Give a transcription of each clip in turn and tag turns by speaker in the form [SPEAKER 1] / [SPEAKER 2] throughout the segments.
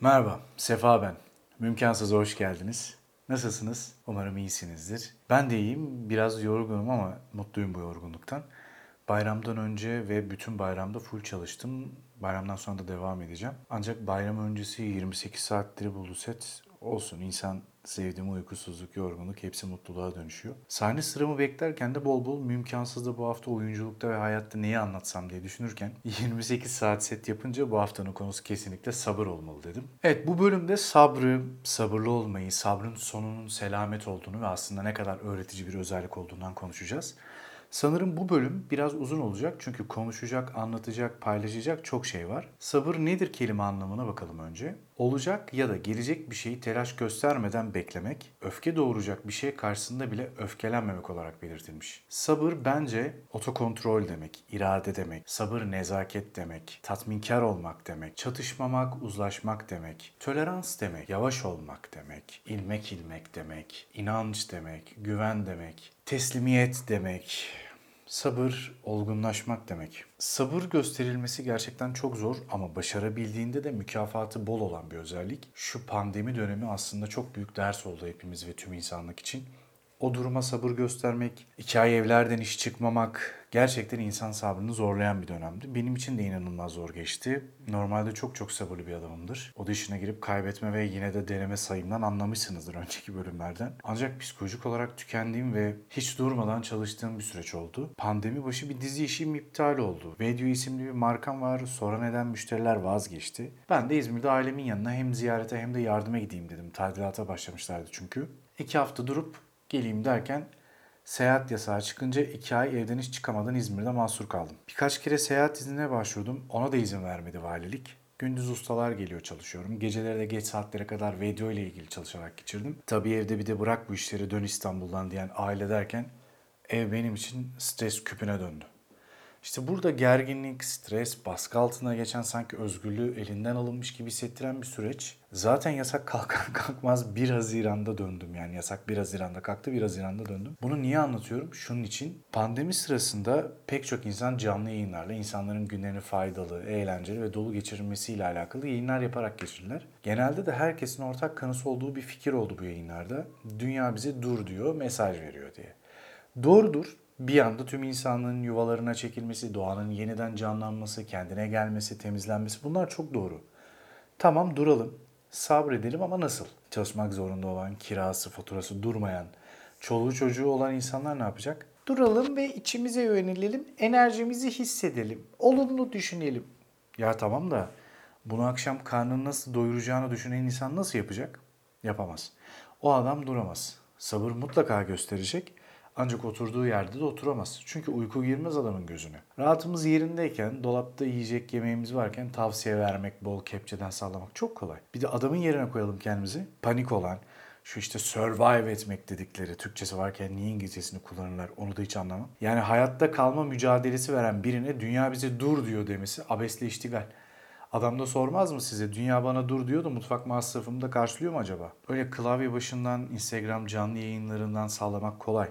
[SPEAKER 1] Merhaba, Sefa ben. Mümkansız'a hoş geldiniz. Nasılsınız? Umarım iyisinizdir. Ben de iyiyim. Biraz yorgunum ama mutluyum bu yorgunluktan. Bayramdan önce ve bütün bayramda full çalıştım. Bayramdan sonra da devam edeceğim. Ancak bayram öncesi 28 saatleri buldu set. Olsun insan sevdiğim uykusuzluk, yorgunluk hepsi mutluluğa dönüşüyor. Sahne sıramı beklerken de bol bol mümkansızda bu hafta oyunculukta ve hayatta neyi anlatsam diye düşünürken 28 saat set yapınca bu haftanın konusu kesinlikle sabır olmalı dedim. Evet bu bölümde sabrı, sabırlı olmayı, sabrın sonunun selamet olduğunu ve aslında ne kadar öğretici bir özellik olduğundan konuşacağız. Sanırım bu bölüm biraz uzun olacak çünkü konuşacak, anlatacak, paylaşacak çok şey var. Sabır nedir kelime anlamına bakalım önce. Olacak ya da gelecek bir şeyi telaş göstermeden beklemek, öfke doğuracak bir şey karşısında bile öfkelenmemek olarak belirtilmiş. Sabır bence otokontrol demek, irade demek, sabır nezaket demek, tatminkar olmak demek, çatışmamak, uzlaşmak demek, tolerans demek, yavaş olmak demek, ilmek ilmek demek, inanç demek, güven demek, teslimiyet demek, Sabır, olgunlaşmak demek. Sabır gösterilmesi gerçekten çok zor ama başarabildiğinde de mükafatı bol olan bir özellik. Şu pandemi dönemi aslında çok büyük ders oldu hepimiz ve tüm insanlık için o duruma sabır göstermek, iki ay evlerden iş çıkmamak gerçekten insan sabrını zorlayan bir dönemdi. Benim için de inanılmaz zor geçti. Normalde çok çok sabırlı bir adamımdır. O dışına girip kaybetme ve yine de deneme sayımdan anlamışsınızdır önceki bölümlerden. Ancak psikolojik olarak tükendiğim ve hiç durmadan çalıştığım bir süreç oldu. Pandemi başı bir dizi işim iptal oldu. Video isimli bir markam var. Sonra neden müşteriler vazgeçti. Ben de İzmir'de ailemin yanına hem ziyarete hem de yardıma gideyim dedim. Tadilata başlamışlardı çünkü. İki hafta durup geleyim derken seyahat yasağı çıkınca iki ay evden hiç çıkamadan İzmir'de mahsur kaldım. Birkaç kere seyahat iznine başvurdum. Ona da izin vermedi valilik. Gündüz ustalar geliyor çalışıyorum. Geceleri de geç saatlere kadar video ile ilgili çalışarak geçirdim. Tabii evde bir de bırak bu işleri dön İstanbul'dan diyen aile derken ev benim için stres küpüne döndü. İşte burada gerginlik, stres, baskı altına geçen sanki özgürlüğü elinden alınmış gibi hissettiren bir süreç. Zaten yasak kalkan kalkmaz 1 Haziran'da döndüm yani yasak 1 Haziran'da kalktı 1 Haziran'da döndüm. Bunu niye anlatıyorum? Şunun için pandemi sırasında pek çok insan canlı yayınlarla insanların günlerini faydalı, eğlenceli ve dolu geçirilmesiyle alakalı yayınlar yaparak geçirdiler. Genelde de herkesin ortak kanısı olduğu bir fikir oldu bu yayınlarda. Dünya bize dur diyor, mesaj veriyor diye. Doğrudur bir anda tüm insanlığın yuvalarına çekilmesi, doğanın yeniden canlanması, kendine gelmesi, temizlenmesi bunlar çok doğru. Tamam duralım, sabredelim ama nasıl? Çalışmak zorunda olan, kirası, faturası durmayan, çoluğu çocuğu olan insanlar ne yapacak? Duralım ve içimize yönelelim, enerjimizi hissedelim, olumlu düşünelim. Ya tamam da bunu akşam karnını nasıl doyuracağını düşünen insan nasıl yapacak? Yapamaz. O adam duramaz. Sabır mutlaka gösterecek ancak oturduğu yerde de oturamaz. Çünkü uyku girmez adamın gözüne. Rahatımız yerindeyken, dolapta yiyecek yemeğimiz varken tavsiye vermek, bol kepçeden sallamak çok kolay. Bir de adamın yerine koyalım kendimizi. Panik olan, şu işte survive etmek dedikleri Türkçesi varken niye İngilizcesini kullanırlar onu da hiç anlamam. Yani hayatta kalma mücadelesi veren birine dünya bize dur diyor demesi abesle iştigal. Adam da sormaz mı size dünya bana dur diyor da mutfak masrafımı da karşılıyor mu acaba? Öyle klavye başından Instagram canlı yayınlarından sallamak kolay.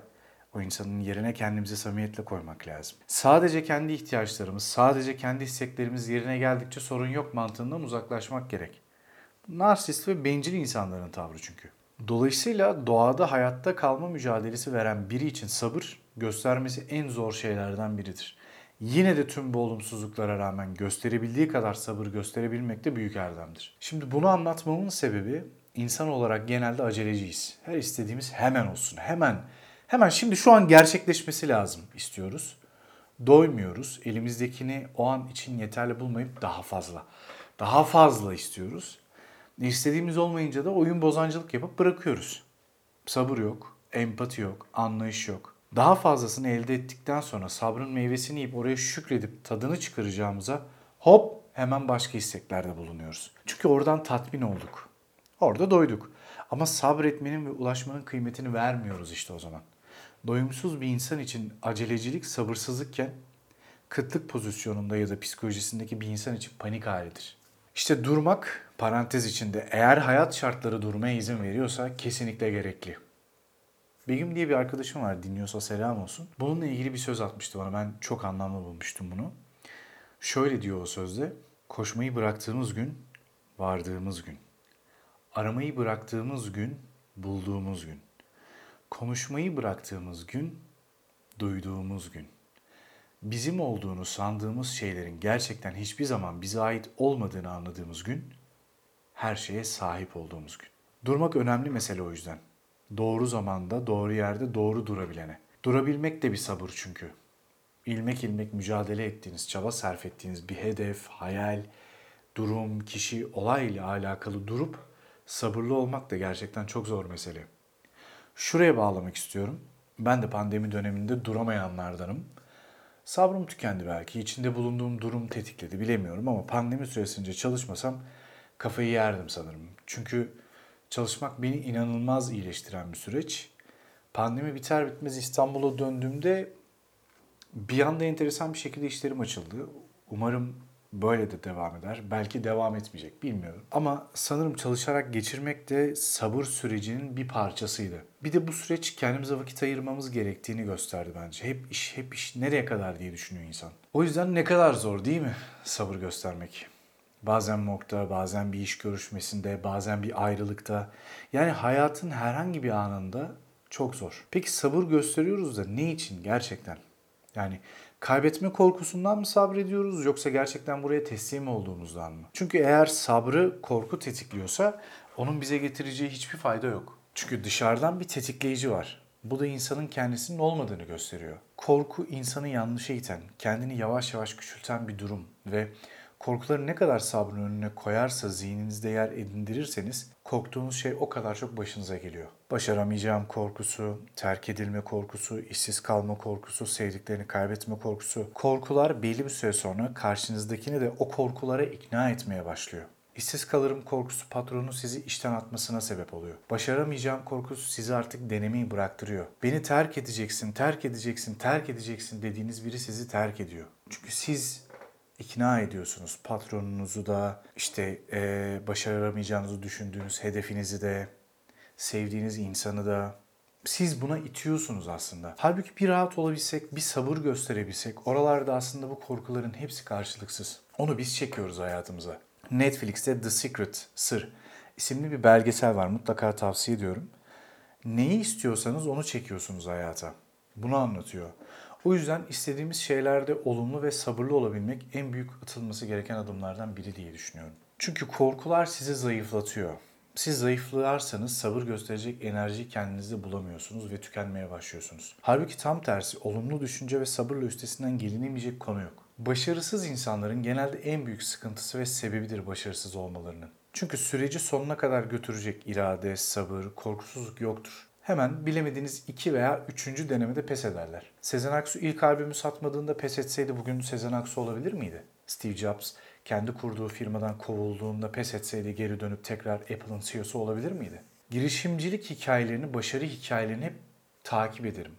[SPEAKER 1] O insanın yerine kendimizi samimiyetle koymak lazım. Sadece kendi ihtiyaçlarımız, sadece kendi isteklerimiz yerine geldikçe sorun yok mantığından uzaklaşmak gerek. Narsist ve bencil insanların tavrı çünkü. Dolayısıyla doğada hayatta kalma mücadelesi veren biri için sabır göstermesi en zor şeylerden biridir. Yine de tüm bu olumsuzluklara rağmen gösterebildiği kadar sabır gösterebilmek de büyük erdemdir. Şimdi bunu anlatmamın sebebi insan olarak genelde aceleciyiz. Her istediğimiz hemen olsun, hemen Hemen şimdi şu an gerçekleşmesi lazım istiyoruz. Doymuyoruz. Elimizdekini o an için yeterli bulmayıp daha fazla. Daha fazla istiyoruz. İstediğimiz olmayınca da oyun bozancılık yapıp bırakıyoruz. Sabır yok, empati yok, anlayış yok. Daha fazlasını elde ettikten sonra sabrın meyvesini yiyip oraya şükredip tadını çıkaracağımıza hop hemen başka isteklerde bulunuyoruz. Çünkü oradan tatmin olduk. Orada doyduk. Ama sabretmenin ve ulaşmanın kıymetini vermiyoruz işte o zaman doyumsuz bir insan için acelecilik sabırsızlıkken kıtlık pozisyonunda ya da psikolojisindeki bir insan için panik halidir. İşte durmak parantez içinde eğer hayat şartları durmaya izin veriyorsa kesinlikle gerekli. Begüm diye bir arkadaşım var dinliyorsa selam olsun. Bununla ilgili bir söz atmıştı bana ben çok anlamlı bulmuştum bunu. Şöyle diyor o sözde koşmayı bıraktığımız gün vardığımız gün. Aramayı bıraktığımız gün, bulduğumuz gün. Konuşmayı bıraktığımız gün, duyduğumuz gün. Bizim olduğunu sandığımız şeylerin gerçekten hiçbir zaman bize ait olmadığını anladığımız gün, her şeye sahip olduğumuz gün. Durmak önemli mesele o yüzden. Doğru zamanda, doğru yerde, doğru durabilene. Durabilmek de bir sabır çünkü. İlmek ilmek mücadele ettiğiniz, çaba sarf ettiğiniz bir hedef, hayal, durum, kişi, olay ile alakalı durup sabırlı olmak da gerçekten çok zor mesele. Şuraya bağlamak istiyorum. Ben de pandemi döneminde duramayanlardanım. Sabrım tükendi belki. İçinde bulunduğum durum tetikledi bilemiyorum ama pandemi süresince çalışmasam kafayı yerdim sanırım. Çünkü çalışmak beni inanılmaz iyileştiren bir süreç. Pandemi biter bitmez İstanbul'a döndüğümde bir anda enteresan bir şekilde işlerim açıldı. Umarım böyle de devam eder. Belki devam etmeyecek bilmiyorum. Ama sanırım çalışarak geçirmek de sabır sürecinin bir parçasıydı. Bir de bu süreç kendimize vakit ayırmamız gerektiğini gösterdi bence. Hep iş, hep iş nereye kadar diye düşünüyor insan. O yüzden ne kadar zor değil mi sabır göstermek? Bazen mokta, bazen bir iş görüşmesinde, bazen bir ayrılıkta. Yani hayatın herhangi bir anında çok zor. Peki sabır gösteriyoruz da ne için gerçekten? Yani kaybetme korkusundan mı sabrediyoruz yoksa gerçekten buraya teslim olduğumuzdan mı? Çünkü eğer sabrı korku tetikliyorsa onun bize getireceği hiçbir fayda yok. Çünkü dışarıdan bir tetikleyici var. Bu da insanın kendisinin olmadığını gösteriyor. Korku insanı yanlışa iten, kendini yavaş yavaş küçülten bir durum ve Korkuları ne kadar sabrın önüne koyarsa zihninizde yer edindirirseniz korktuğunuz şey o kadar çok başınıza geliyor. Başaramayacağım korkusu, terk edilme korkusu, işsiz kalma korkusu, sevdiklerini kaybetme korkusu. Korkular belli bir süre sonra karşınızdakini de o korkulara ikna etmeye başlıyor. İşsiz kalırım korkusu patronu sizi işten atmasına sebep oluyor. Başaramayacağım korkusu sizi artık denemeyi bıraktırıyor. Beni terk edeceksin, terk edeceksin, terk edeceksin dediğiniz biri sizi terk ediyor. Çünkü siz ikna ediyorsunuz. Patronunuzu da işte e, başaramayacağınızı düşündüğünüz hedefinizi de sevdiğiniz insanı da siz buna itiyorsunuz aslında. Halbuki bir rahat olabilsek, bir sabır gösterebilsek oralarda aslında bu korkuların hepsi karşılıksız. Onu biz çekiyoruz hayatımıza. Netflix'te The Secret, Sır isimli bir belgesel var. Mutlaka tavsiye ediyorum. Neyi istiyorsanız onu çekiyorsunuz hayata. Bunu anlatıyor. O yüzden istediğimiz şeylerde olumlu ve sabırlı olabilmek en büyük atılması gereken adımlardan biri diye düşünüyorum. Çünkü korkular sizi zayıflatıyor. Siz zayıflarsanız sabır gösterecek enerjiyi kendinizde bulamıyorsunuz ve tükenmeye başlıyorsunuz. Halbuki tam tersi olumlu düşünce ve sabırla üstesinden gelinemeyecek konu yok. Başarısız insanların genelde en büyük sıkıntısı ve sebebidir başarısız olmalarının. Çünkü süreci sonuna kadar götürecek irade, sabır, korkusuzluk yoktur hemen bilemediğiniz iki veya üçüncü denemede pes ederler. Sezen Aksu ilk albümü satmadığında pes etseydi bugün Sezen Aksu olabilir miydi? Steve Jobs kendi kurduğu firmadan kovulduğunda pes etseydi geri dönüp tekrar Apple'ın CEO'su olabilir miydi? Girişimcilik hikayelerini, başarı hikayelerini hep takip ederim.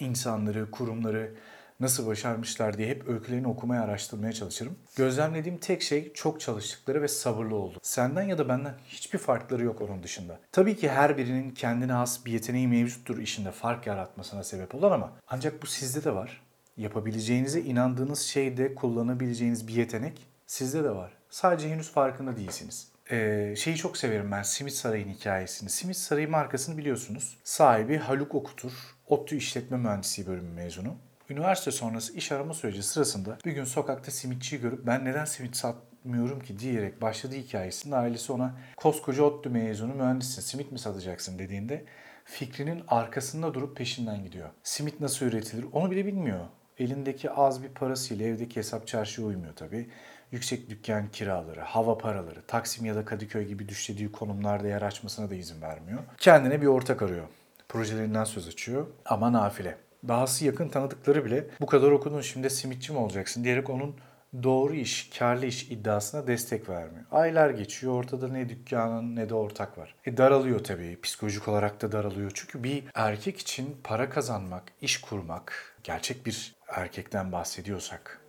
[SPEAKER 1] İnsanları, kurumları, nasıl başarmışlar diye hep öykülerini okumaya, araştırmaya çalışırım. Gözlemlediğim tek şey çok çalıştıkları ve sabırlı oldu. Senden ya da benden hiçbir farkları yok onun dışında. Tabii ki her birinin kendine has bir yeteneği mevcuttur işinde fark yaratmasına sebep olan ama ancak bu sizde de var. Yapabileceğinize inandığınız şeyde kullanabileceğiniz bir yetenek sizde de var. Sadece henüz farkında değilsiniz. Ee, şeyi çok severim ben Simit Saray'ın hikayesini. Simit Sarayı markasını biliyorsunuz. Sahibi Haluk Okutur. ODTÜ İşletme Mühendisliği bölümü mezunu. Üniversite sonrası iş arama süreci sırasında bir gün sokakta simitçiyi görüp ben neden simit satmıyorum ki diyerek başladığı hikayesinde ailesi ona koskoca ODTÜ mezunu mühendissin simit mi satacaksın dediğinde fikrinin arkasında durup peşinden gidiyor. Simit nasıl üretilir onu bile bilmiyor. Elindeki az bir parasıyla evdeki hesap çarşıya uymuyor tabii. Yüksek dükkan kiraları, hava paraları, Taksim ya da Kadıköy gibi düşlediği konumlarda yer açmasına da izin vermiyor. Kendine bir ortak arıyor. Projelerinden söz açıyor ama nafile dahası yakın tanıdıkları bile bu kadar okudun şimdi simitçi mi olacaksın diyerek onun doğru iş, karlı iş iddiasına destek vermiyor. Aylar geçiyor ortada ne dükkanın ne de ortak var. E daralıyor tabii psikolojik olarak da daralıyor. Çünkü bir erkek için para kazanmak, iş kurmak, gerçek bir erkekten bahsediyorsak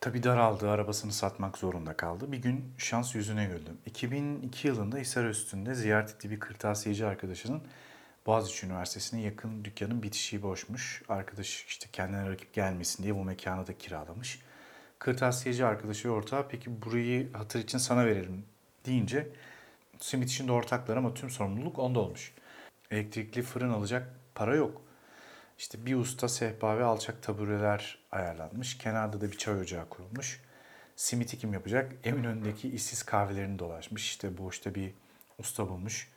[SPEAKER 1] Tabii daraldı, arabasını satmak zorunda kaldı. Bir gün şans yüzüne güldü. 2002 yılında Hisar Üstü'nde ziyaret ettiği bir kırtasiyeci arkadaşının Boğaziçi Üniversitesi'ne yakın dükkanın bitişiği boşmuş. Arkadaş işte kendine rakip gelmesin diye bu mekanı da kiralamış. Kırtasiyeci arkadaşı ortağı peki burayı hatır için sana verelim deyince simit işinde ortaklar ama tüm sorumluluk onda olmuş. Elektrikli fırın alacak para yok. İşte bir usta sehpa ve alçak tabureler ayarlanmış. Kenarda da bir çay ocağı kurulmuş. Simiti kim yapacak? Eminönü'ndeki işsiz kahvelerini dolaşmış. İşte boşta bir usta bulmuş.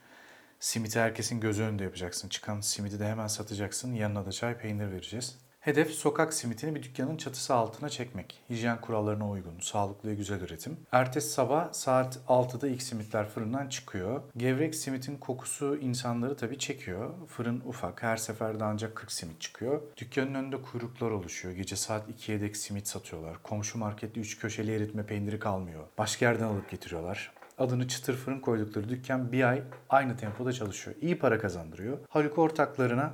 [SPEAKER 1] Simiti herkesin gözü önünde yapacaksın. Çıkan simidi de hemen satacaksın. Yanına da çay peynir vereceğiz. Hedef sokak simitini bir dükkanın çatısı altına çekmek. Hijyen kurallarına uygun, sağlıklı ve güzel üretim. Ertesi sabah saat 6'da ilk simitler fırından çıkıyor. Gevrek simitin kokusu insanları tabii çekiyor. Fırın ufak, her seferde ancak 40 simit çıkıyor. Dükkanın önünde kuyruklar oluşuyor. Gece saat 2'ye dek simit satıyorlar. Komşu markette 3 köşeli eritme peyniri kalmıyor. Başka yerden alıp getiriyorlar adını çıtır fırın koydukları dükkan bir ay aynı tempoda çalışıyor. İyi para kazandırıyor. Haluk ortaklarına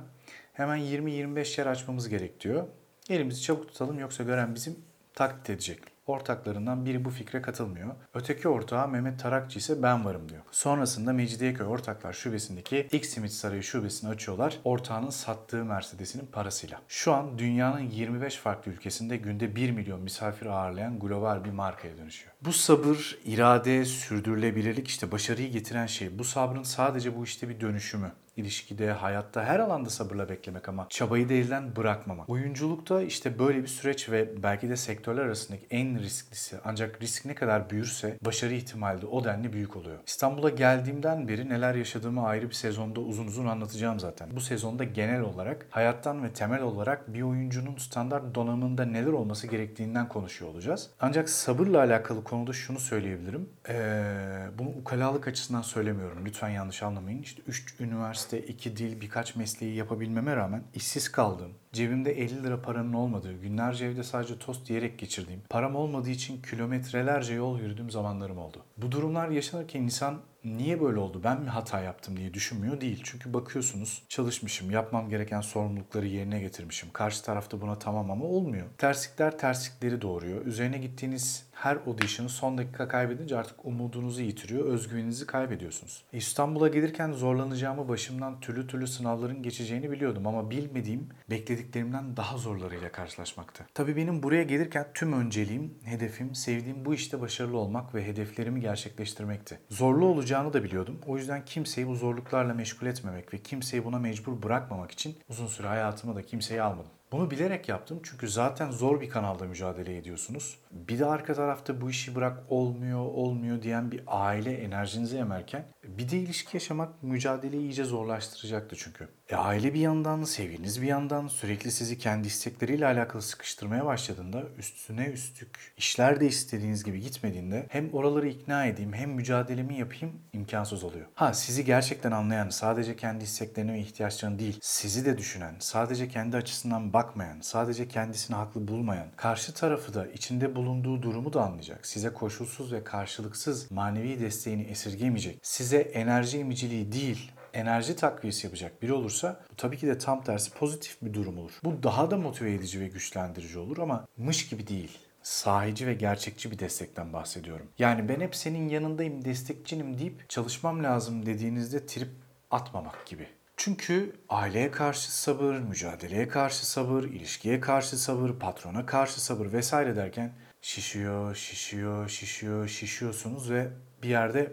[SPEAKER 1] hemen 20-25 yer açmamız gerek diyor. Elimizi çabuk tutalım yoksa gören bizim taklit edecek. Ortaklarından biri bu fikre katılmıyor. Öteki ortağı Mehmet Tarakçı ise ben varım diyor. Sonrasında Mecidiyeköy Ortaklar Şubesi'ndeki ilk simit sarayı şubesini açıyorlar. Ortağının sattığı Mercedes'inin parasıyla. Şu an dünyanın 25 farklı ülkesinde günde 1 milyon misafir ağırlayan global bir markaya dönüşüyor. Bu sabır, irade, sürdürülebilirlik işte başarıyı getiren şey. Bu sabrın sadece bu işte bir dönüşümü ilişkide, hayatta, her alanda sabırla beklemek ama çabayı da bırakmamak. Oyunculukta işte böyle bir süreç ve belki de sektörler arasındaki en risklisi. Ancak risk ne kadar büyürse başarı ihtimali de o denli büyük oluyor. İstanbul'a geldiğimden beri neler yaşadığımı ayrı bir sezonda uzun uzun anlatacağım zaten. Bu sezonda genel olarak hayattan ve temel olarak bir oyuncunun standart donanımında neler olması gerektiğinden konuşuyor olacağız. Ancak sabırla alakalı konuda şunu söyleyebilirim. Ee, bunu ukalalık açısından söylemiyorum. Lütfen yanlış anlamayın. İşte 3 üniversite üniversite, iki dil, birkaç mesleği yapabilmeme rağmen işsiz kaldığım, cebimde 50 lira paranın olmadığı, günlerce evde sadece tost yiyerek geçirdiğim, param olmadığı için kilometrelerce yol yürüdüğüm zamanlarım oldu. Bu durumlar yaşanırken insan niye böyle oldu ben mi hata yaptım diye düşünmüyor değil. Çünkü bakıyorsunuz çalışmışım, yapmam gereken sorumlulukları yerine getirmişim. Karşı tarafta buna tamam ama olmuyor. Terslikler terslikleri doğuruyor. Üzerine gittiğiniz her audition'ı son dakika kaybedince artık umudunuzu yitiriyor, özgüveninizi kaybediyorsunuz. İstanbul'a gelirken zorlanacağımı, başımdan türlü türlü sınavların geçeceğini biliyordum ama bilmediğim, beklediklerimden daha zorlarıyla karşılaşmaktı. Tabii benim buraya gelirken tüm önceliğim, hedefim, sevdiğim bu işte başarılı olmak ve hedeflerimi gerçekleştirmekti. Zorlu olacağını da biliyordum. O yüzden kimseyi bu zorluklarla meşgul etmemek ve kimseyi buna mecbur bırakmamak için uzun süre hayatıma da kimseyi almadım. Bunu bilerek yaptım çünkü zaten zor bir kanalda mücadele ediyorsunuz. Bir de arka tarafta bu işi bırak olmuyor olmuyor diyen bir aile enerjinizi emerken bir de ilişki yaşamak mücadeleyi iyice zorlaştıracaktı çünkü. E aile bir yandan, sevginiz bir yandan sürekli sizi kendi istekleriyle alakalı sıkıştırmaya başladığında üstüne üstlük işler de istediğiniz gibi gitmediğinde hem oraları ikna edeyim hem mücadelemi yapayım imkansız oluyor. Ha sizi gerçekten anlayan, sadece kendi isteklerini ve ihtiyaçlarını değil sizi de düşünen, sadece kendi açısından bakmayan, sadece kendisini haklı bulmayan, karşı tarafı da içinde bulunduğu durumu da anlayacak. Size koşulsuz ve karşılıksız manevi desteğini esirgemeyecek. Size enerji emiciliği değil, enerji takviyesi yapacak biri olursa bu tabii ki de tam tersi pozitif bir durum olur. Bu daha da motive edici ve güçlendirici olur ama mış gibi değil sahici ve gerçekçi bir destekten bahsediyorum. Yani ben hep senin yanındayım, destekçinim deyip çalışmam lazım dediğinizde trip atmamak gibi. Çünkü aileye karşı sabır, mücadeleye karşı sabır, ilişkiye karşı sabır, patrona karşı sabır vesaire derken şişiyor, şişiyor, şişiyor, şişiyorsunuz ve bir yerde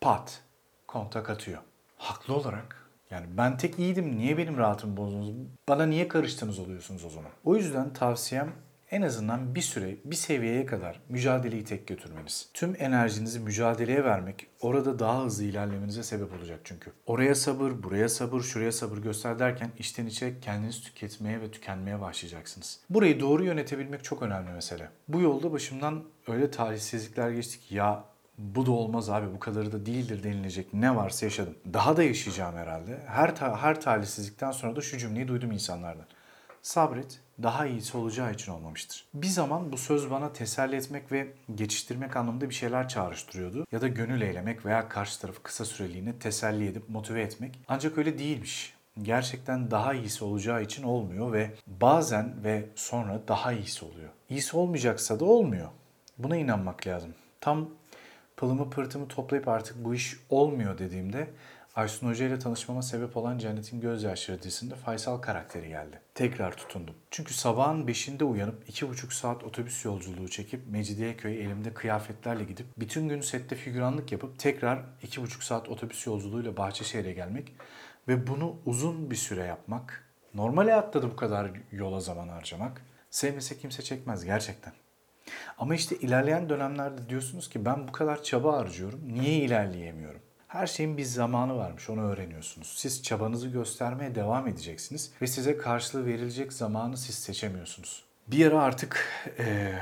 [SPEAKER 1] pat kontak atıyor. Haklı olarak yani ben tek iyiydim niye benim rahatımı bozdunuz? Bana niye karıştınız oluyorsunuz o zaman? O yüzden tavsiyem en azından bir süre, bir seviyeye kadar mücadeleyi tek götürmeniz. Tüm enerjinizi mücadeleye vermek orada daha hızlı ilerlemenize sebep olacak çünkü. Oraya sabır, buraya sabır, şuraya sabır göster derken içten içe kendinizi tüketmeye ve tükenmeye başlayacaksınız. Burayı doğru yönetebilmek çok önemli mesele. Bu yolda başımdan öyle talihsizlikler geçti ki ya bu da olmaz abi bu kadarı da değildir denilecek ne varsa yaşadım. Daha da yaşayacağım herhalde. Her, ta- her talihsizlikten sonra da şu cümleyi duydum insanlardan. Sabret, daha iyisi olacağı için olmamıştır. Bir zaman bu söz bana teselli etmek ve geçiştirmek anlamında bir şeyler çağrıştırıyordu. Ya da gönül eylemek veya karşı tarafı kısa süreliğine teselli edip motive etmek. Ancak öyle değilmiş. Gerçekten daha iyisi olacağı için olmuyor ve bazen ve sonra daha iyisi oluyor. İyisi olmayacaksa da olmuyor. Buna inanmak lazım. Tam pılımı pırtımı toplayıp artık bu iş olmuyor dediğimde Aysun Hoca ile tanışmama sebep olan Cennetin Gözyaşları dizisinde Faysal karakteri geldi. Tekrar tutundum. Çünkü sabahın 5'inde uyanıp 2,5 saat otobüs yolculuğu çekip Mecidiyeköy'e elimde kıyafetlerle gidip bütün gün sette figüranlık yapıp tekrar 2,5 saat otobüs yolculuğuyla Bahçeşehir'e gelmek ve bunu uzun bir süre yapmak, normal hayatta da bu kadar yola zaman harcamak sevmese kimse çekmez gerçekten. Ama işte ilerleyen dönemlerde diyorsunuz ki ben bu kadar çaba harcıyorum, niye ilerleyemiyorum? Her şeyin bir zamanı varmış, onu öğreniyorsunuz. Siz çabanızı göstermeye devam edeceksiniz ve size karşılığı verilecek zamanı siz seçemiyorsunuz. Bir ara artık eee,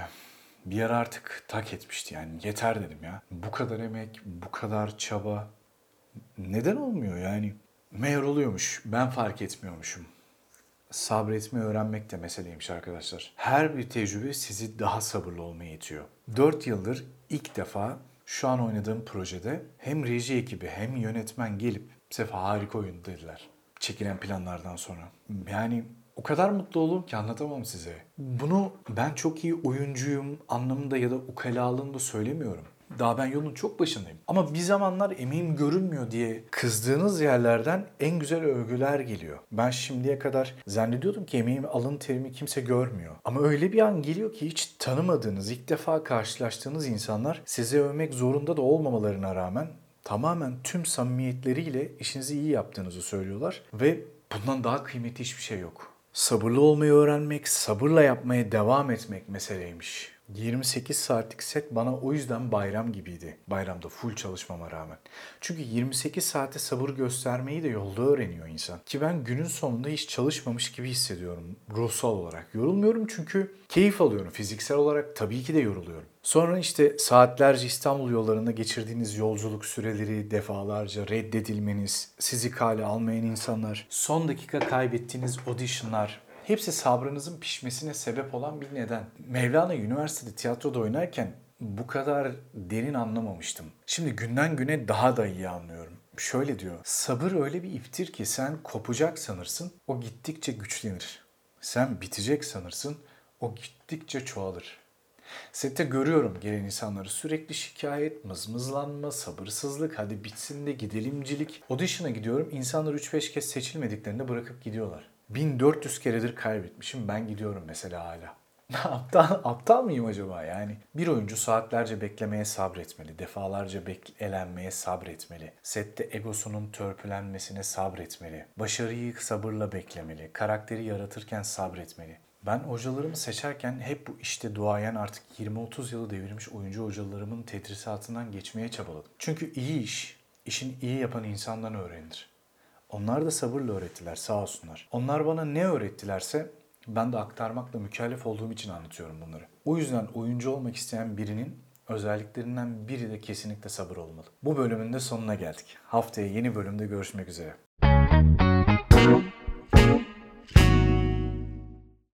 [SPEAKER 1] bir ara artık tak etmişti yani yeter dedim ya. Bu kadar emek, bu kadar çaba neden olmuyor yani? Meğer oluyormuş, ben fark etmiyormuşum. Sabretmeyi öğrenmek de meseleymiş arkadaşlar. Her bir tecrübe sizi daha sabırlı olmaya itiyor. 4 yıldır ilk defa şu an oynadığım projede hem reji ekibi hem yönetmen gelip Sefa harika oyun dediler. Çekilen planlardan sonra. Yani o kadar mutlu oldum ki anlatamam size. Bunu ben çok iyi oyuncuyum anlamında ya da ukalalığında söylemiyorum. Daha ben yolun çok başındayım. Ama bir zamanlar emeğim görünmüyor diye kızdığınız yerlerden en güzel övgüler geliyor. Ben şimdiye kadar zannediyordum ki emeğimi alın terimi kimse görmüyor. Ama öyle bir an geliyor ki hiç tanımadığınız, ilk defa karşılaştığınız insanlar size övmek zorunda da olmamalarına rağmen tamamen tüm samimiyetleriyle işinizi iyi yaptığınızı söylüyorlar. Ve bundan daha kıymetli hiçbir şey yok. Sabırlı olmayı öğrenmek, sabırla yapmaya devam etmek meseleymiş. 28 saatlik set bana o yüzden bayram gibiydi. Bayramda full çalışmama rağmen. Çünkü 28 saate sabır göstermeyi de yolda öğreniyor insan. Ki ben günün sonunda hiç çalışmamış gibi hissediyorum ruhsal olarak. Yorulmuyorum çünkü keyif alıyorum. Fiziksel olarak tabii ki de yoruluyorum. Sonra işte saatlerce İstanbul yollarında geçirdiğiniz yolculuk süreleri, defalarca reddedilmeniz, sizi kale almayan insanlar, son dakika kaybettiğiniz auditionlar, Hepsi sabrınızın pişmesine sebep olan bir neden. Mevlana üniversitede tiyatroda oynarken bu kadar derin anlamamıştım. Şimdi günden güne daha da iyi anlıyorum. Şöyle diyor. Sabır öyle bir iptir ki sen kopacak sanırsın, o gittikçe güçlenir. Sen bitecek sanırsın, o gittikçe çoğalır. Sette görüyorum gelen insanları sürekli şikayet, mızmızlanma, sabırsızlık, hadi bitsin de gidelimcilik. Audition'a gidiyorum, insanlar 3-5 kez seçilmediklerinde bırakıp gidiyorlar. 1400 keredir kaybetmişim. Ben gidiyorum mesela hala. aptal, aptal mıyım acaba yani? Bir oyuncu saatlerce beklemeye sabretmeli, defalarca elenmeye sabretmeli, sette egosunun törpülenmesine sabretmeli, başarıyı sabırla beklemeli, karakteri yaratırken sabretmeli. Ben hocalarımı seçerken hep bu işte duayen artık 20-30 yılı devirmiş oyuncu hocalarımın tedrisatından geçmeye çabaladım. Çünkü iyi iş, işin iyi yapan insandan öğrenilir. Onlar da sabırla öğrettiler sağ olsunlar. Onlar bana ne öğrettilerse ben de aktarmakla mükellef olduğum için anlatıyorum bunları. O yüzden oyuncu olmak isteyen birinin özelliklerinden biri de kesinlikle sabır olmalı. Bu bölümün de sonuna geldik. Haftaya yeni bölümde görüşmek üzere.